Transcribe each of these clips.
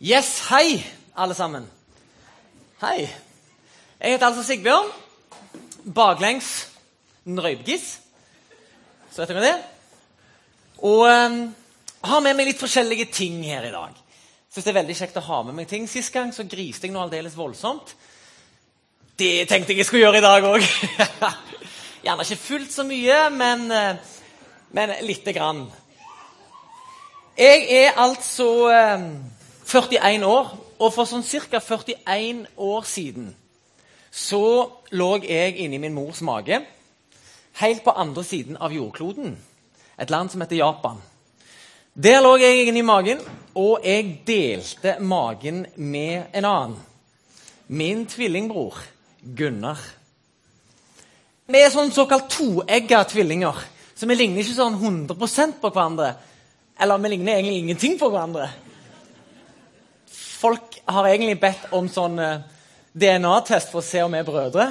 Yes, hei, alle sammen. Hei. Jeg heter altså Sigbjørn. Baklengs Røybgis. Så vet dere det? Og um, har med meg litt forskjellige ting her i dag. Syns det er veldig kjekt å ha med meg ting. Sist gang så griste jeg noe aldeles voldsomt. Det tenkte jeg jeg skulle gjøre i dag òg. Gjerne ikke fullt så mye, men, uh, men lite grann. Jeg er altså um, 41 år, og for sånn ca. 41 år siden så lå jeg inni min mors mage, helt på andre siden av jordkloden, et land som heter Japan. Der lå jeg inni magen, og jeg delte magen med en annen. Min tvillingbror Gunnar. Vi er sånn såkalt toegga tvillinger, så vi ligner ikke sånn 100% på hverandre. Eller vi ligner egentlig ingenting på hverandre. Folk har egentlig bedt om sånn eh, DNA-test for å se om vi er brødre.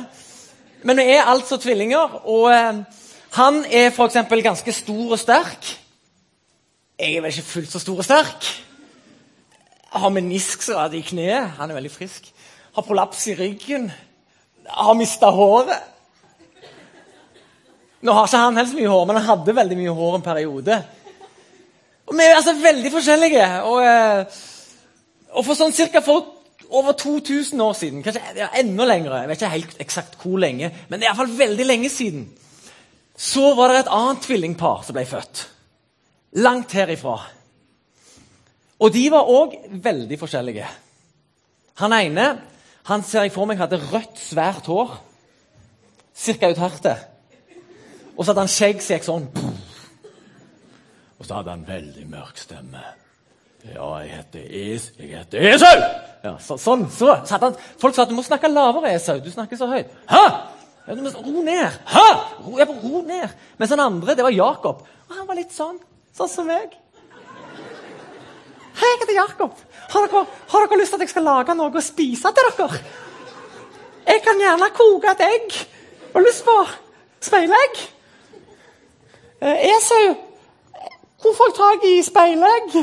Men vi er altså tvillinger, og eh, han er f.eks. ganske stor og sterk. Jeg er vel ikke fullt så stor og sterk. Har meniskskade i kneet. Han er veldig frisk. Har prolaps i ryggen. Har mista håret. Nå har ikke han helt så mye hår, men han hadde veldig mye hår en periode. Og Vi er altså veldig forskjellige. og... Eh, og for sånn cirka for over 2000 år siden, kanskje ja, enda lenger, jeg vet ikke helt eksakt hvor lenge, men iallfall veldig lenge siden, så var det et annet tvillingpar som ble født. Langt herifra. Og de var òg veldig forskjellige. Han ene han ser jeg for meg hadde rødt, svært hår. Cirka ut hjertet. Og så hadde han skjegg som gikk sånn. Og så hadde han veldig mørk stemme. Ja, jeg heter Es... Jeg heter Esau! Ja, så, sånn, så, han, Folk sa at du må snakke lavere, Esau. Du snakker så høyt. Hæ? Ja, du må, ro ned! Hæ? Ro, jeg ro ned! Mens den andre, det var Jakob. Og han var litt sånn. Sånn som meg. Hei, jeg heter Jakob. Har dere, har dere lyst til at jeg skal lage noe å spise til dere? Jeg kan gjerne koke et egg. Har lyst på speilegg? Eh, Esau, hvor får jeg tak i speilegg?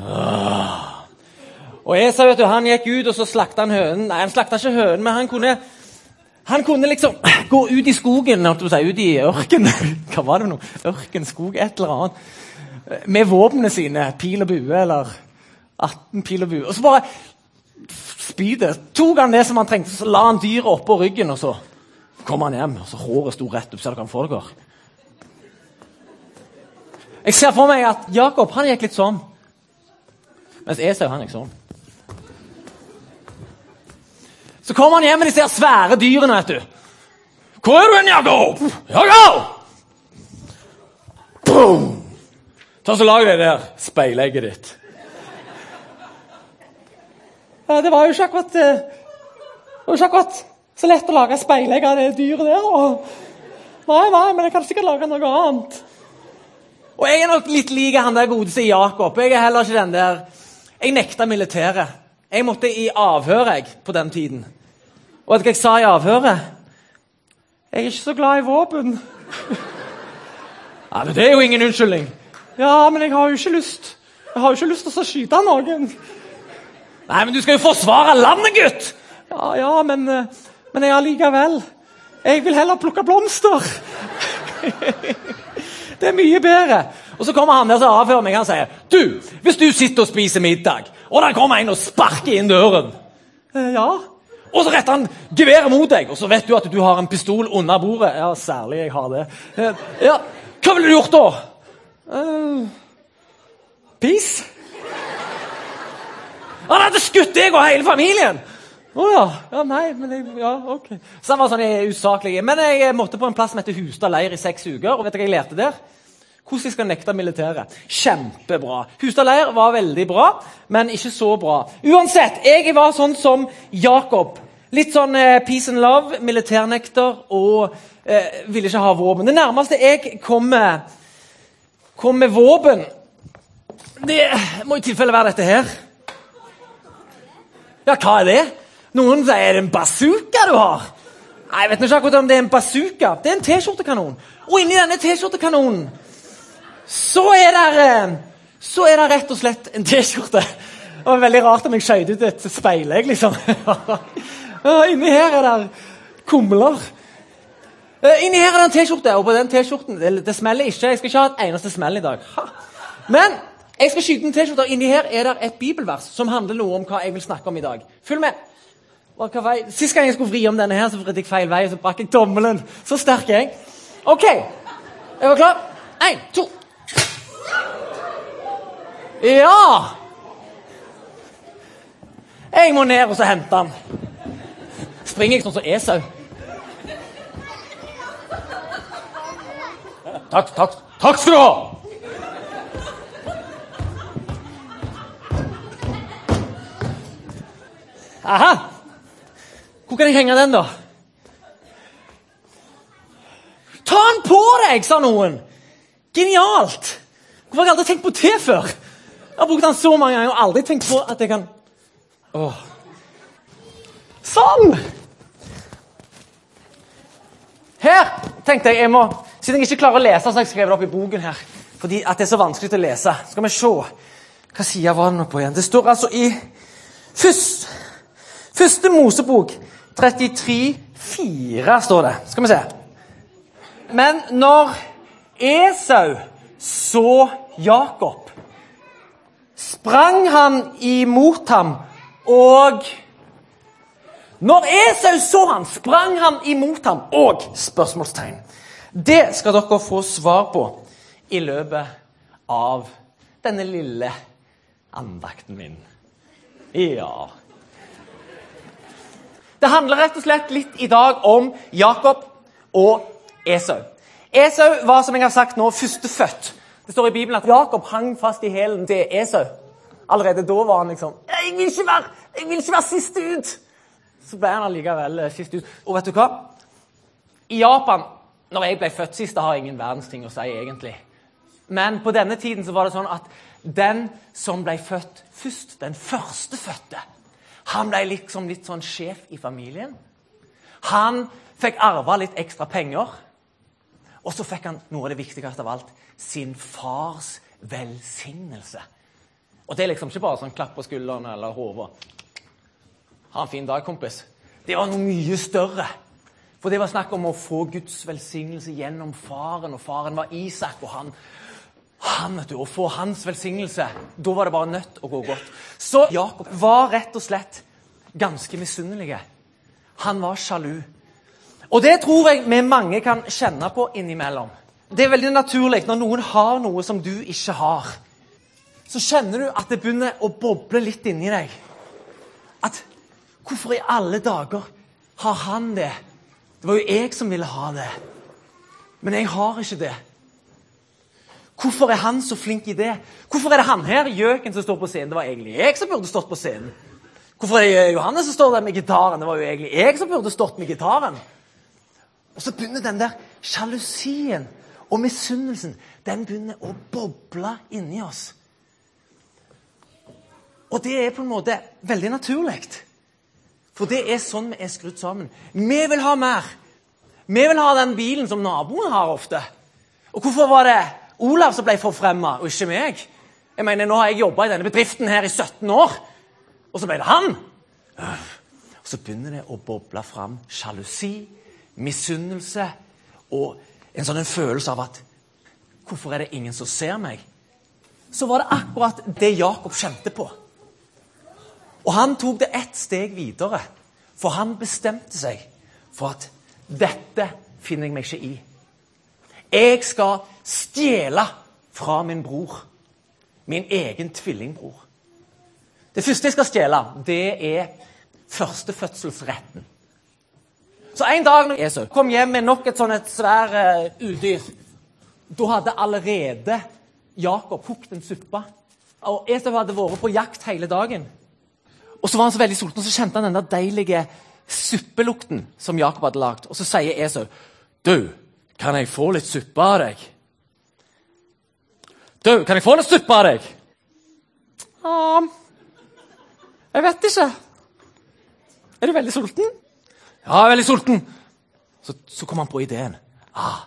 Ah. Og Esau vet du, han gikk ut og så slakta han hønen. Nei, han slakta ikke hønen, men han kunne, han kunne liksom gå ut i skogen, si, ut i ørkenen. Hva var det for noe? Ørken, skog, et eller annet. Med våpnene sine. Pil og bue, eller 18 pil og bue. Og så bare spydet. Tok han det som han trengte, så la han dyret oppå ryggen, og så kom han hjem. og så Håret sto rett opp. Ser dere han får dere? Jeg ser for meg at Jakob han gikk litt sånn. Mens Esau han ikke sånn. Så kommer han hjem med disse svære dyrene. vet du. Hvor er du hen, Jakob? Jakob! Boom! Ta så Lag det der speilegget ditt. Ja, det var jo ikke akkurat eh, Det var ikke akkurat så lett å lage speilegg av det dyret der. Og nei, nei, men jeg kan sikkert lage noe annet. Og jeg er nok litt lik han der godeste Jakob. Jeg er heller ikke den der jeg nekta militæret. Jeg måtte i avhør jeg, på den tiden. Og vet du hva jeg sa i avhøret? Jeg er ikke så glad i våpen. ja, men Det er jo ingen unnskyldning. Ja, men jeg har jo ikke lyst Jeg har jo ikke lyst til å skyte noen. Nei, men du skal jo forsvare landet, gutt! Ja, ja, men, eh, men jeg allikevel. Jeg vil heller plukke blomster. det er mye bedre. Og Så kommer han der som avhører meg og sier du, hvis du sitter og spiser middag, og der kommer en og sparker inn døren eh, Ja. Og så retter han geværet mot deg, og så vet du at du har en pistol under bordet. Ja, særlig jeg har det. Eh, ja, Hva ville du gjort da? Uh, Peace. Han hadde skutt deg og hele familien! Å oh, ja. ja. Nei, men jeg, ja, ok. Så han var sånn usaklig. Men jeg måtte på en plass som heter Hustad leir i seks uker. Og vet du hva jeg lærte der? Hvordan jeg skal nekte militæret. Kjempebra. Hustad leir var veldig bra, men ikke så bra. Uansett, jeg var sånn som Jakob. Litt sånn eh, peace and love, militærnekter og eh, ville ikke ha våpen. Det nærmeste jeg kom med, kom med våpen, det må i tilfelle være dette her. Ja, hva er det? Noen sier er det en bazooka du har. Nei, Jeg vet ikke akkurat om det er en bazooka. Det er en T-skjortekanon. Og inni denne T-skjortekanonen så er det så er det rett og slett en T-skjorte. Det var veldig rart om jeg skjøt ut et speilegg, liksom. Inni her er det kumler. Eh, Inni her er det en T-skjorte, og på den T-skjorten det, smeller ikke. Jeg skal ikke ha et eneste smell i dag. Men jeg skal skyte en T-skjorte, inni her er det et bibelvers som handler noe om hva jeg vil snakke om i dag. Følg med. Sist gang jeg skulle vri om denne, her, så vridde jeg feil vei, og så brakk jeg tommelen. Så sterk er jeg. OK. Er dere klar? Én, to. Ja! Jeg må ned og så hente han. Springer jeg sånn som Esau? Takk, takk, takk skal du ha! Aha! Hvor kan jeg henge den, da? Ta den på deg, sa noen. Genialt! Hvorfor har jeg aldri tenkt på det før? Jeg har brukt den så mange ganger og aldri tenkt på at jeg kan Åh. Sånn! Her tenkte jeg jeg må Siden jeg ikke klarer å lese, så har jeg skrevet det opp i boken her. Fordi at det er så vanskelig å lese. Skal vi se Hva side var det nå på igjen? Det står altså i først, Første Mosebok 33,4 står det. Skal vi se. Men når Esau så Jakob, sprang han imot ham, og Når Esau så han, sprang han imot ham, og spørsmålstegn. Det skal dere få svar på i løpet av denne lille andakten min. Ja Det handler rett og slett litt i dag om Jakob og Esau. Esau var som jeg har sagt nå, førstefødt. Det står i Bibelen at Jakob hang fast i hælen til Esau. Allerede da var han liksom Jeg vil ikke være, jeg vil ikke være sist ut! Så ble han allikevel eh, sist ut. Og vet du hva? I Japan, når jeg ble født sist, det har ingen verdens ting å si, egentlig. Men på denne tiden så var det sånn at den som ble født først, den førstefødte, han ble liksom litt sånn sjef i familien. Han fikk arva litt ekstra penger. Og så fikk han noe av det viktigste av alt sin fars velsignelse. Og det er liksom ikke bare sånn klapp på skuldrene eller hodet. Ha en fin dag, kompis. Det var noe mye større. For det var snakk om å få Guds velsignelse gjennom faren, og faren var Isak. og han, han vet du, Å få hans velsignelse, da var det bare nødt å gå godt. Så Jakob var rett og slett ganske misunnelig. Han var sjalu. Og det tror jeg vi mange kan kjenne på innimellom. Det er veldig naturlig når noen har noe som du ikke har. Så kjenner du at det begynner å boble litt inni deg. At Hvorfor i alle dager har han det? Det var jo jeg som ville ha det. Men jeg har ikke det. Hvorfor er han så flink i det? Hvorfor er det han her, gjøken, som står på scenen? Det var egentlig jeg som burde stått på scenen. Hvorfor er det Johannes som står der med gitaren? Det var jo egentlig jeg som burde stått med gitaren. Og så begynner den der sjalusien og misunnelsen den begynner å boble inni oss. Og det er på en måte veldig naturlig. For det er sånn vi er skrudd sammen. Vi vil ha mer. Vi vil ha den bilen som naboen har ofte. Og hvorfor var det Olav som ble forfremma, og ikke meg? Jeg mener, Nå har jeg jobba i denne bedriften her i 17 år, og så ble det han. Og Så begynner det å boble fram sjalusi, misunnelse og en sånn følelse av at Hvorfor er det ingen som ser meg? Så var det akkurat det Jakob kjente på. Og han tok det ett steg videre, for han bestemte seg for at dette finner jeg meg ikke i. Jeg skal stjele fra min bror. Min egen tvillingbror. Det første jeg skal stjele, det er førstefødselsretten. Så en dag når Esau kom hjem med nok et sånn et uh, udyr, da hadde allerede Jakob kokt en suppe. Og Esau hadde vært på jakt hele dagen. Og så var han så veldig sulten, og så kjente han den der deilige suppelukten som Jakob hadde lagd. Og så sier Esau, 'Du, kan jeg få litt suppe av deg?' 'Du, kan jeg få litt suppe av deg?' Ja Jeg vet ikke. Er du veldig sulten? Ja, jeg er veldig sulten. Så, så kom han på ideen. Ah,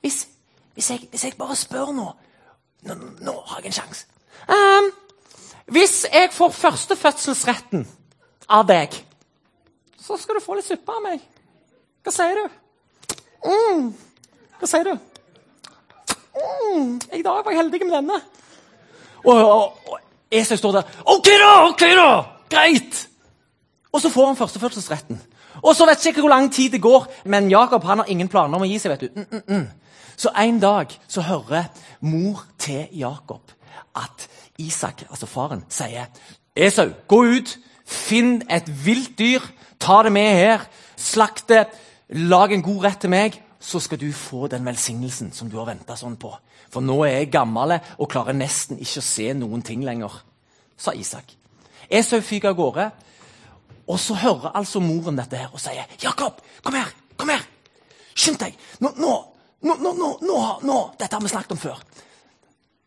hvis, hvis, jeg, hvis jeg bare spør nå, nå Nå har jeg en sjanse. Um, Hvis jeg får førstefødselsretten av deg, så skal du få litt suppe av meg. Hva sier du? Mm. Hva sier du? Mm. I dag var jeg heldig med denne. Og, og, og Esau står der. OK, da! ok da, Greit! Og så får han førstefødselsretten. Og så vet jeg ikke hvor lang tid det går, men Jakob han har ingen planer om å gi seg. vet du. Mm, mm, mm. Så en dag så hører mor til Jakob at Isak, altså faren, sier Esau, gå ut, finn et vilt dyr, ta det med her, slakt det, lag en god rett til meg, så skal du få den velsignelsen som du har venta sånn på. For nå er jeg gammel og klarer nesten ikke å se noen ting lenger, sa Isak. Esau fyker av gårde. Og så hører altså moren dette her og sier, 'Jakob, kom her! Kom her! Skynd deg! Nå, nå, nå, nå, nå, nå, Dette har vi snakket om før.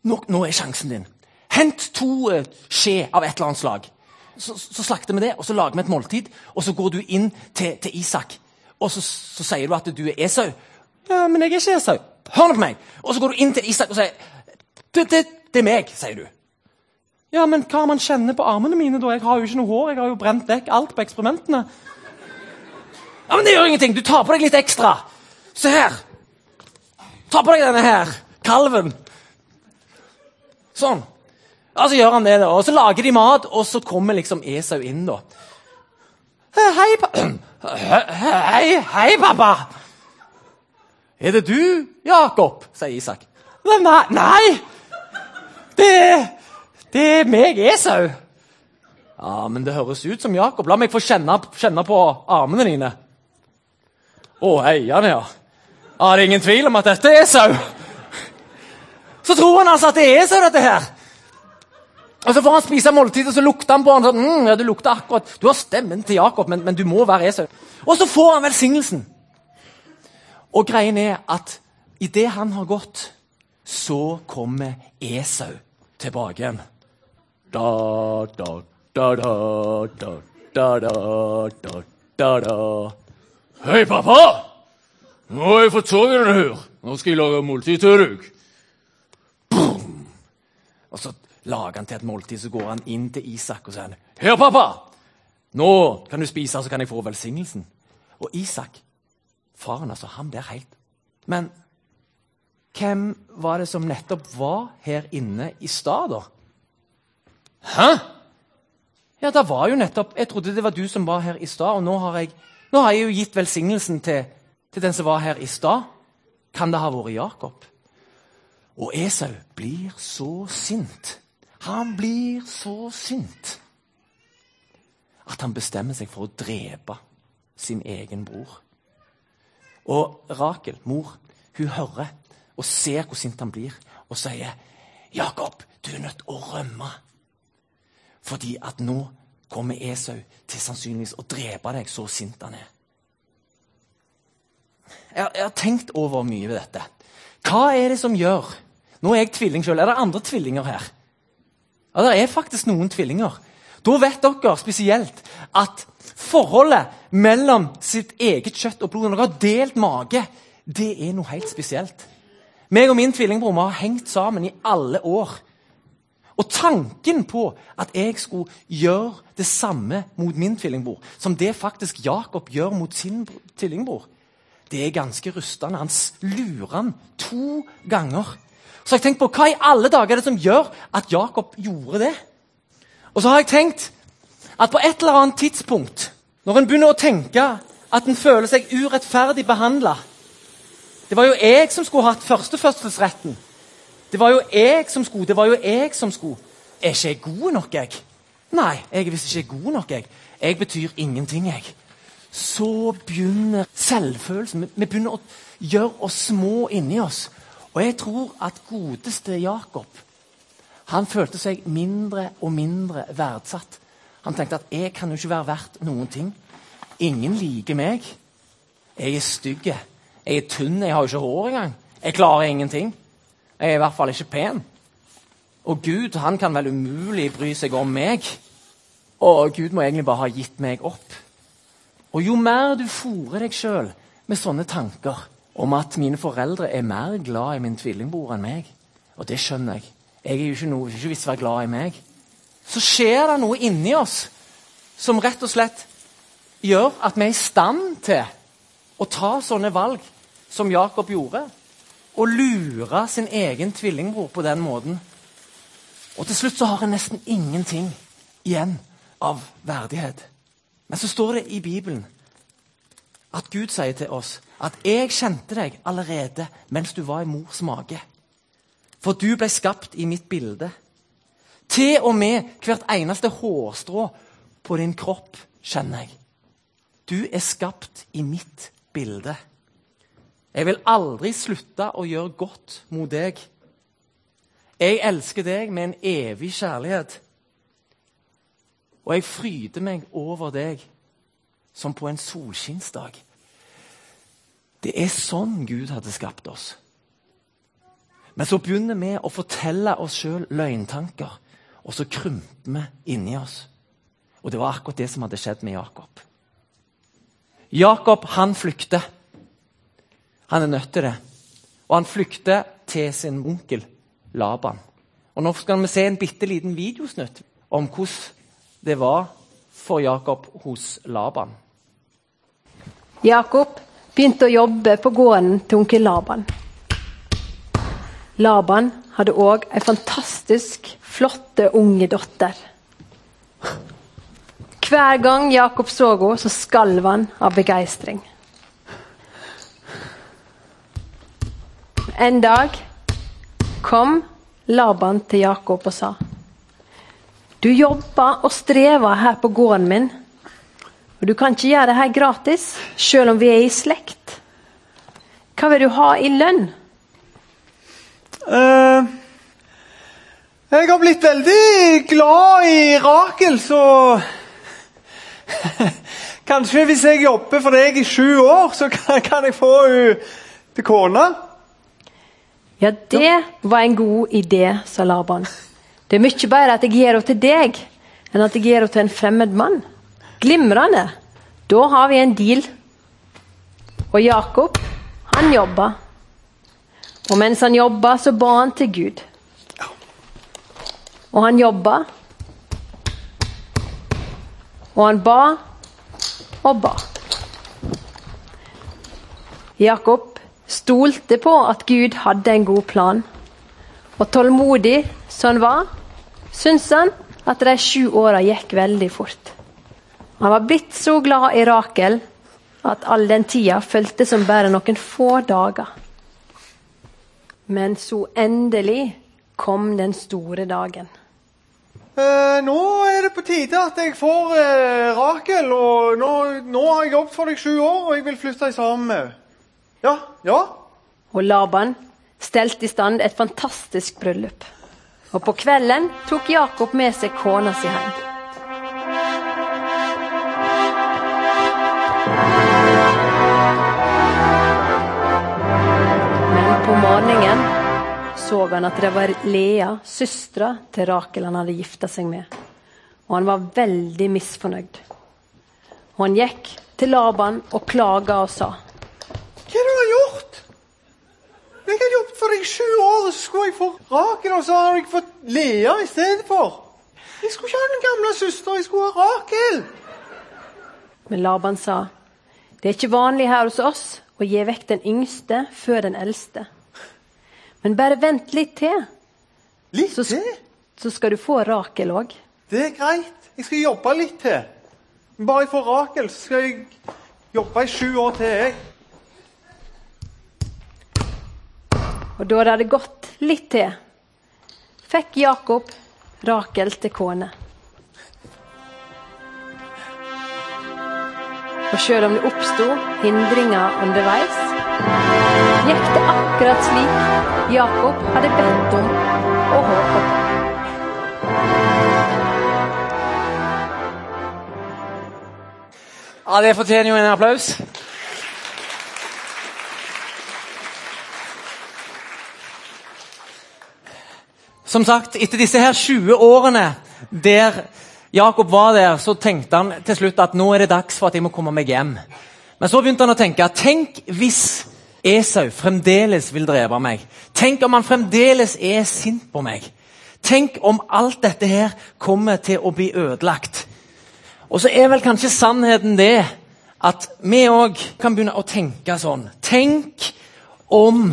Nå, nå er sjansen din. Hent to uh, skje av et eller annet slag. Så, så, slakter vi det, og så lager vi et måltid. Og så går du inn til, til Isak, og så, så, sier du at du er Esau. Ja, men jeg er ikke Esau. Hør nå på meg! Og så går du inn til Isak og sier det, det, det er meg, sier du. Ja, men hva man kjenner på armene mine? da? Jeg har jo ikke noe hår. Jeg har jo brent vekk alt på eksperimentene. Ja, Men det gjør ingenting. Du tar på deg litt ekstra. Se her. Ta på deg denne her. Kalven. Sånn. Ja, Så gjør han det, da. Og så lager de mat, og så kommer liksom Esau inn, da. Hei, pappa. Hei, hei, pappa. Er det du, Jakob? sier Isak. Nei, nei. Det er det er meg, Esau. Ja, men det høres ut som Jakob. La meg få kjenne, kjenne på armene dine. Å, eierne, ja. ja. Det er ingen tvil om at dette er Esau. Så tror han altså at det er Esau, dette her. Og Så får han spise måltid, og så lukter han på han sånn, mm, ja, du lukter akkurat, du har stemmen til Jakob, men, men du må være Esau. Og så får han velsignelsen. Og greien er at idet han har gått, så kommer Esau tilbake igjen. Da, da, da, da, da, da, da, da, da, da. Hei, pappa! Nå har jeg fått sove her. Nå skal jeg lage måltid til deg. Og så lager han til et måltid, så går han inn til Isak og sier Her, pappa! Nå kan du spise, så kan jeg få velsignelsen. Og Isak, faren, altså, han blir helt Men hvem var det som nettopp var her inne i stad, da? Hæ? Ja, det var jo nettopp Jeg trodde det var du som var her i stad, og nå har, jeg, nå har jeg jo gitt velsignelsen til, til den som var her i stad. Kan det ha vært Jakob? Og Esau blir så sint. Han blir så sint at han bestemmer seg for å drepe sin egen bror. Og Rakel, mor, hun hører og ser hvor sint han blir, og sier, 'Jakob, du er nødt til å rømme.' Fordi at nå kommer Esau til sannsynligvis å drepe deg, så sint han er. Jeg, jeg, har tenkt over mye ved dette. Hva er det som gjør Nå er jeg tvilling sjøl. Er det andre tvillinger her? Ja, det er faktisk noen tvillinger. Da vet dere spesielt at forholdet mellom sitt eget kjøtt og blod Når dere har delt mage, det er noe helt spesielt. Meg og min tvillingbror har hengt sammen i alle år. Og tanken på at jeg skulle gjøre det samme mot min tvillingbror, som det faktisk Jakob gjør mot sin tvillingbror, det er ganske rustende. Han lurer han to ganger. Så har jeg tenkt på hva i alle dager er det som gjør at Jakob gjorde det? Og så har jeg tenkt at på et eller annet tidspunkt, når en begynner å tenke at en føler seg urettferdig behandla Det var jo jeg som skulle hatt førstefødselsretten. Det var jo jeg som skulle. det var jo jeg som skulle. Er ikke jeg god nok, jeg? Nei, jeg er visst ikke god nok, jeg. Jeg betyr ingenting, jeg. Så begynner selvfølelsen. Vi begynner å gjøre oss små inni oss. Og jeg tror at godeste Jakob han følte seg mindre og mindre verdsatt. Han tenkte at 'jeg kan jo ikke være verdt noen ting'. Ingen liker meg. Jeg er stygg. Jeg er tynn. Jeg har jo ikke hår engang. Jeg klarer ingenting. Jeg er i hvert fall ikke pen. Og Gud han kan vel umulig bry seg om meg. Og Gud må egentlig bare ha gitt meg opp. Og jo mer du fòrer deg sjøl med sånne tanker om at mine foreldre er mer glad i min tvillingbror enn meg Og det skjønner jeg. Jeg er jo ikke noe, ikke visst være glad i meg. så skjer det noe inni oss som rett og slett gjør at vi er i stand til å ta sånne valg som Jakob gjorde. Og lure sin egen tvillingbror på den måten. Og til slutt så har en nesten ingenting igjen av verdighet. Men så står det i Bibelen at Gud sier til oss at 'jeg kjente deg allerede mens du var i mors mage'. For du ble skapt i mitt bilde. Til og med hvert eneste hårstrå på din kropp kjenner jeg. Du er skapt i mitt bilde. Jeg vil aldri slutte å gjøre godt mot deg. Jeg elsker deg med en evig kjærlighet. Og jeg fryder meg over deg som på en solskinnsdag. Det er sånn Gud hadde skapt oss. Men så begynner vi å fortelle oss sjøl løgntanker, og så krymper vi inni oss. Og det var akkurat det som hadde skjedd med Jakob. Jakob han flykter. Han er nødt til det. Og han flykter til sin onkel Laban. Og Nå skal vi se en bitte liten videosnutt om hvordan det var for Jakob hos Laban. Jakob begynte å jobbe på gården til onkel Laban. Laban hadde òg ei fantastisk flotte unge datter. Hver gang Jakob så henne, så skalv han av begeistring. En dag kom Laban til Jakob og sa Du jobber og strever her på gården min, og du kan ikke gjøre det her gratis, selv om vi er i slekt. Hva vil du ha i lønn? Uh, jeg har blitt veldig glad i Rakel, så Kanskje hvis jeg jobber for deg i sju år, så kan jeg få henne til kone? Ja, det var en god idé, sa Laban. Det er mye bedre at jeg gir henne til deg, enn at jeg gir henne til en fremmed mann. Glimrende! Da har vi en deal. Og Jakob, han jobba. Og mens han jobba, så ba han til Gud. Og han jobba. Og han ba og ba. Jakob stolte på at Gud hadde en god plan. Og tålmodig som han var, syntes han at de sju åra gikk veldig fort. Han var blitt så glad i Rakel at all den tida føltes som bare noen få dager. Men så endelig kom den store dagen. Eh, nå er det på tide at jeg får eh, Rakel. og nå, nå, har jeg jobbet for deg sju år, og jeg vil flytte sammen med henne. Ja, ja. Og Laban stelte i stand et fantastisk bryllup. Og på kvelden tok Jakob med seg kona si hjem. Men på morgenen så han at det var Lea, søstera til Rakel, han hadde gifta seg med. Og han var veldig misfornøyd. Og han gikk til Laban og klaga og sa hva er det du har gjort? Jeg har jobbet for deg i sju år, så skulle jeg få Rakel, og så har jeg fått Lea i stedet for. Jeg skulle ikke ha den gamle søster, jeg skulle ha Rakel. Men Laban sa, det er ikke vanlig her hos oss å gi vekk den yngste før den eldste. Men bare vent litt til. Litt så, til? Så skal du få Rakel òg. Det er greit. Jeg skal jobbe litt til. Bare jeg får Rakel, så skal jeg jobbe i sju år til, jeg. Og da det hadde gått litt til, fikk Jakob Rakel til kone. Og sjøl om det oppsto hindringer underveis, gikk det akkurat slik Jakob hadde bedt om og håpet på. Ja, Det fortjener jo en applaus. Som sagt, etter disse her 20 årene der Jakob var der, så tenkte han til slutt at nå er det dags for at jeg må komme meg hjem. Men så begynte han å tenke tenk hvis Esau fremdeles vil drepe meg. Tenk om han fremdeles er sint på meg. Tenk om alt dette her kommer til å bli ødelagt. Og så er vel kanskje sannheten det at vi òg kan begynne å tenke sånn. Tenk om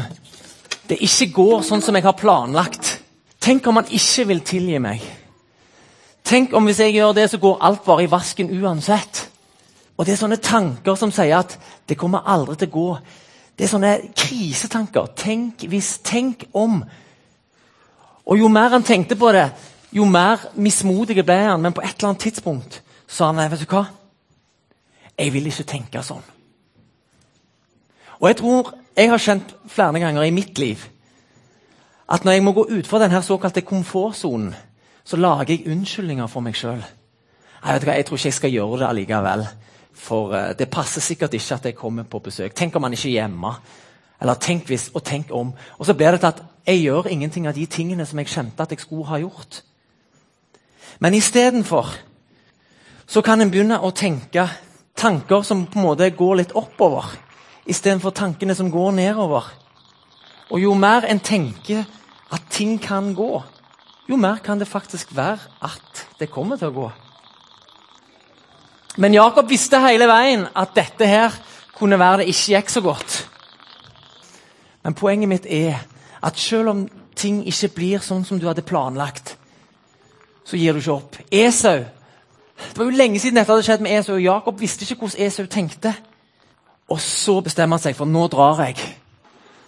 det ikke går sånn som jeg har planlagt. Tenk om han ikke vil tilgi meg. Tenk om hvis jeg gjør det, så går alt bare i vasken uansett. Og Det er sånne tanker som sier at det kommer aldri til å gå. Det er sånne krisetanker. Tenk hvis, tenk om. Og Jo mer han tenkte på det, jo mer mismodig ble han. Men på et eller annet tidspunkt sa han vet du hva? Jeg vil ikke tenke sånn. Og jeg tror jeg har kjent flere ganger i mitt liv at når jeg må gå utfor denne såkalte komfortsonen, så lager jeg unnskyldninger for meg sjøl. Jeg, jeg tror ikke jeg skal gjøre det allikevel. For uh, det passer sikkert ikke at jeg kommer på besøk. Tenk om han ikke er hjemme. Eller tenk hvis, og tenk om. Og så blir det til at jeg gjør ingenting av de tingene som jeg kjente at jeg skulle ha gjort. Men istedenfor så kan en begynne å tenke tanker som på en måte går litt oppover, istedenfor tankene som går nedover. Og jo mer en tenker at ting kan gå, jo mer kan det faktisk være at det kommer til å gå. Men Jakob visste hele veien at dette her kunne være det ikke gikk så godt. Men poenget mitt er at selv om ting ikke blir sånn som du hadde planlagt, så gir du ikke opp. Esau Det var jo lenge siden dette hadde skjedd med Esau, og Jakob visste ikke hvordan Esau tenkte. Og så bestemmer han seg for nå drar jeg.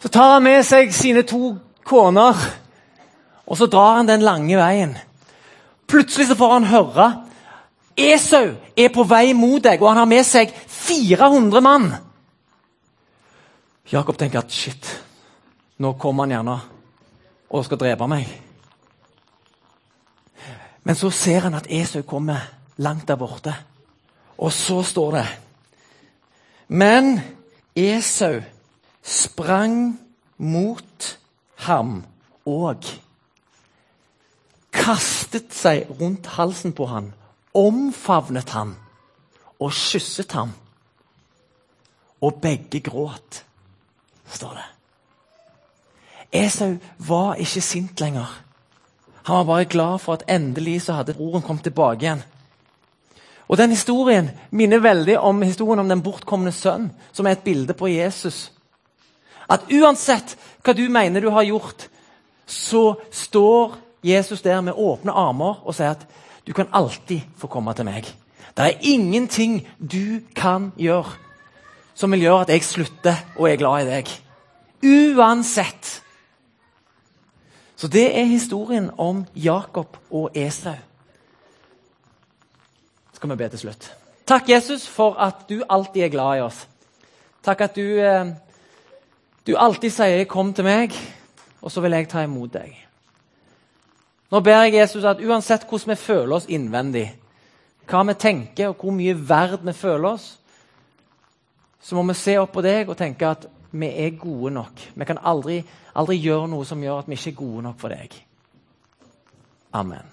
Så tar han med seg sine to koner, og så drar han den lange veien. Plutselig så får han høre Esau er på vei mot deg, og han har med seg 400 mann. Jakob tenker at shit, nå kommer han gjerne og skal drepe meg. Men så ser han at Esau kommer langt der borte. Og så står det Men Esau sprang mot ham og kastet seg rundt halsen på ham omfavnet ham og kysset ham. Og begge gråt, står det. Esau var ikke sint lenger. Han var bare glad for at endelig så hadde broren kommet tilbake igjen. Og Den historien minner veldig om historien om den bortkomne sønn, som er et bilde på Jesus. At uansett hva du mener du har gjort, så står Jesus der med åpne armer og sier at du kan alltid få komme til meg. Det er ingenting du kan gjøre som vil gjøre at jeg slutter og er glad i deg. Uansett. Så det er historien om Jakob og Esau. Skal vi be til slutt. Takk, Jesus, for at du alltid er glad i oss. Takk at du, eh, du alltid sier 'kom til meg', og så vil jeg ta imot deg. Nå ber jeg Jesus at uansett hvordan vi føler oss innvendig, hva vi tenker og hvor mye verd vi føler oss, så må vi se opp på deg og tenke at vi er gode nok. Vi kan aldri, aldri gjøre noe som gjør at vi ikke er gode nok for deg. Amen.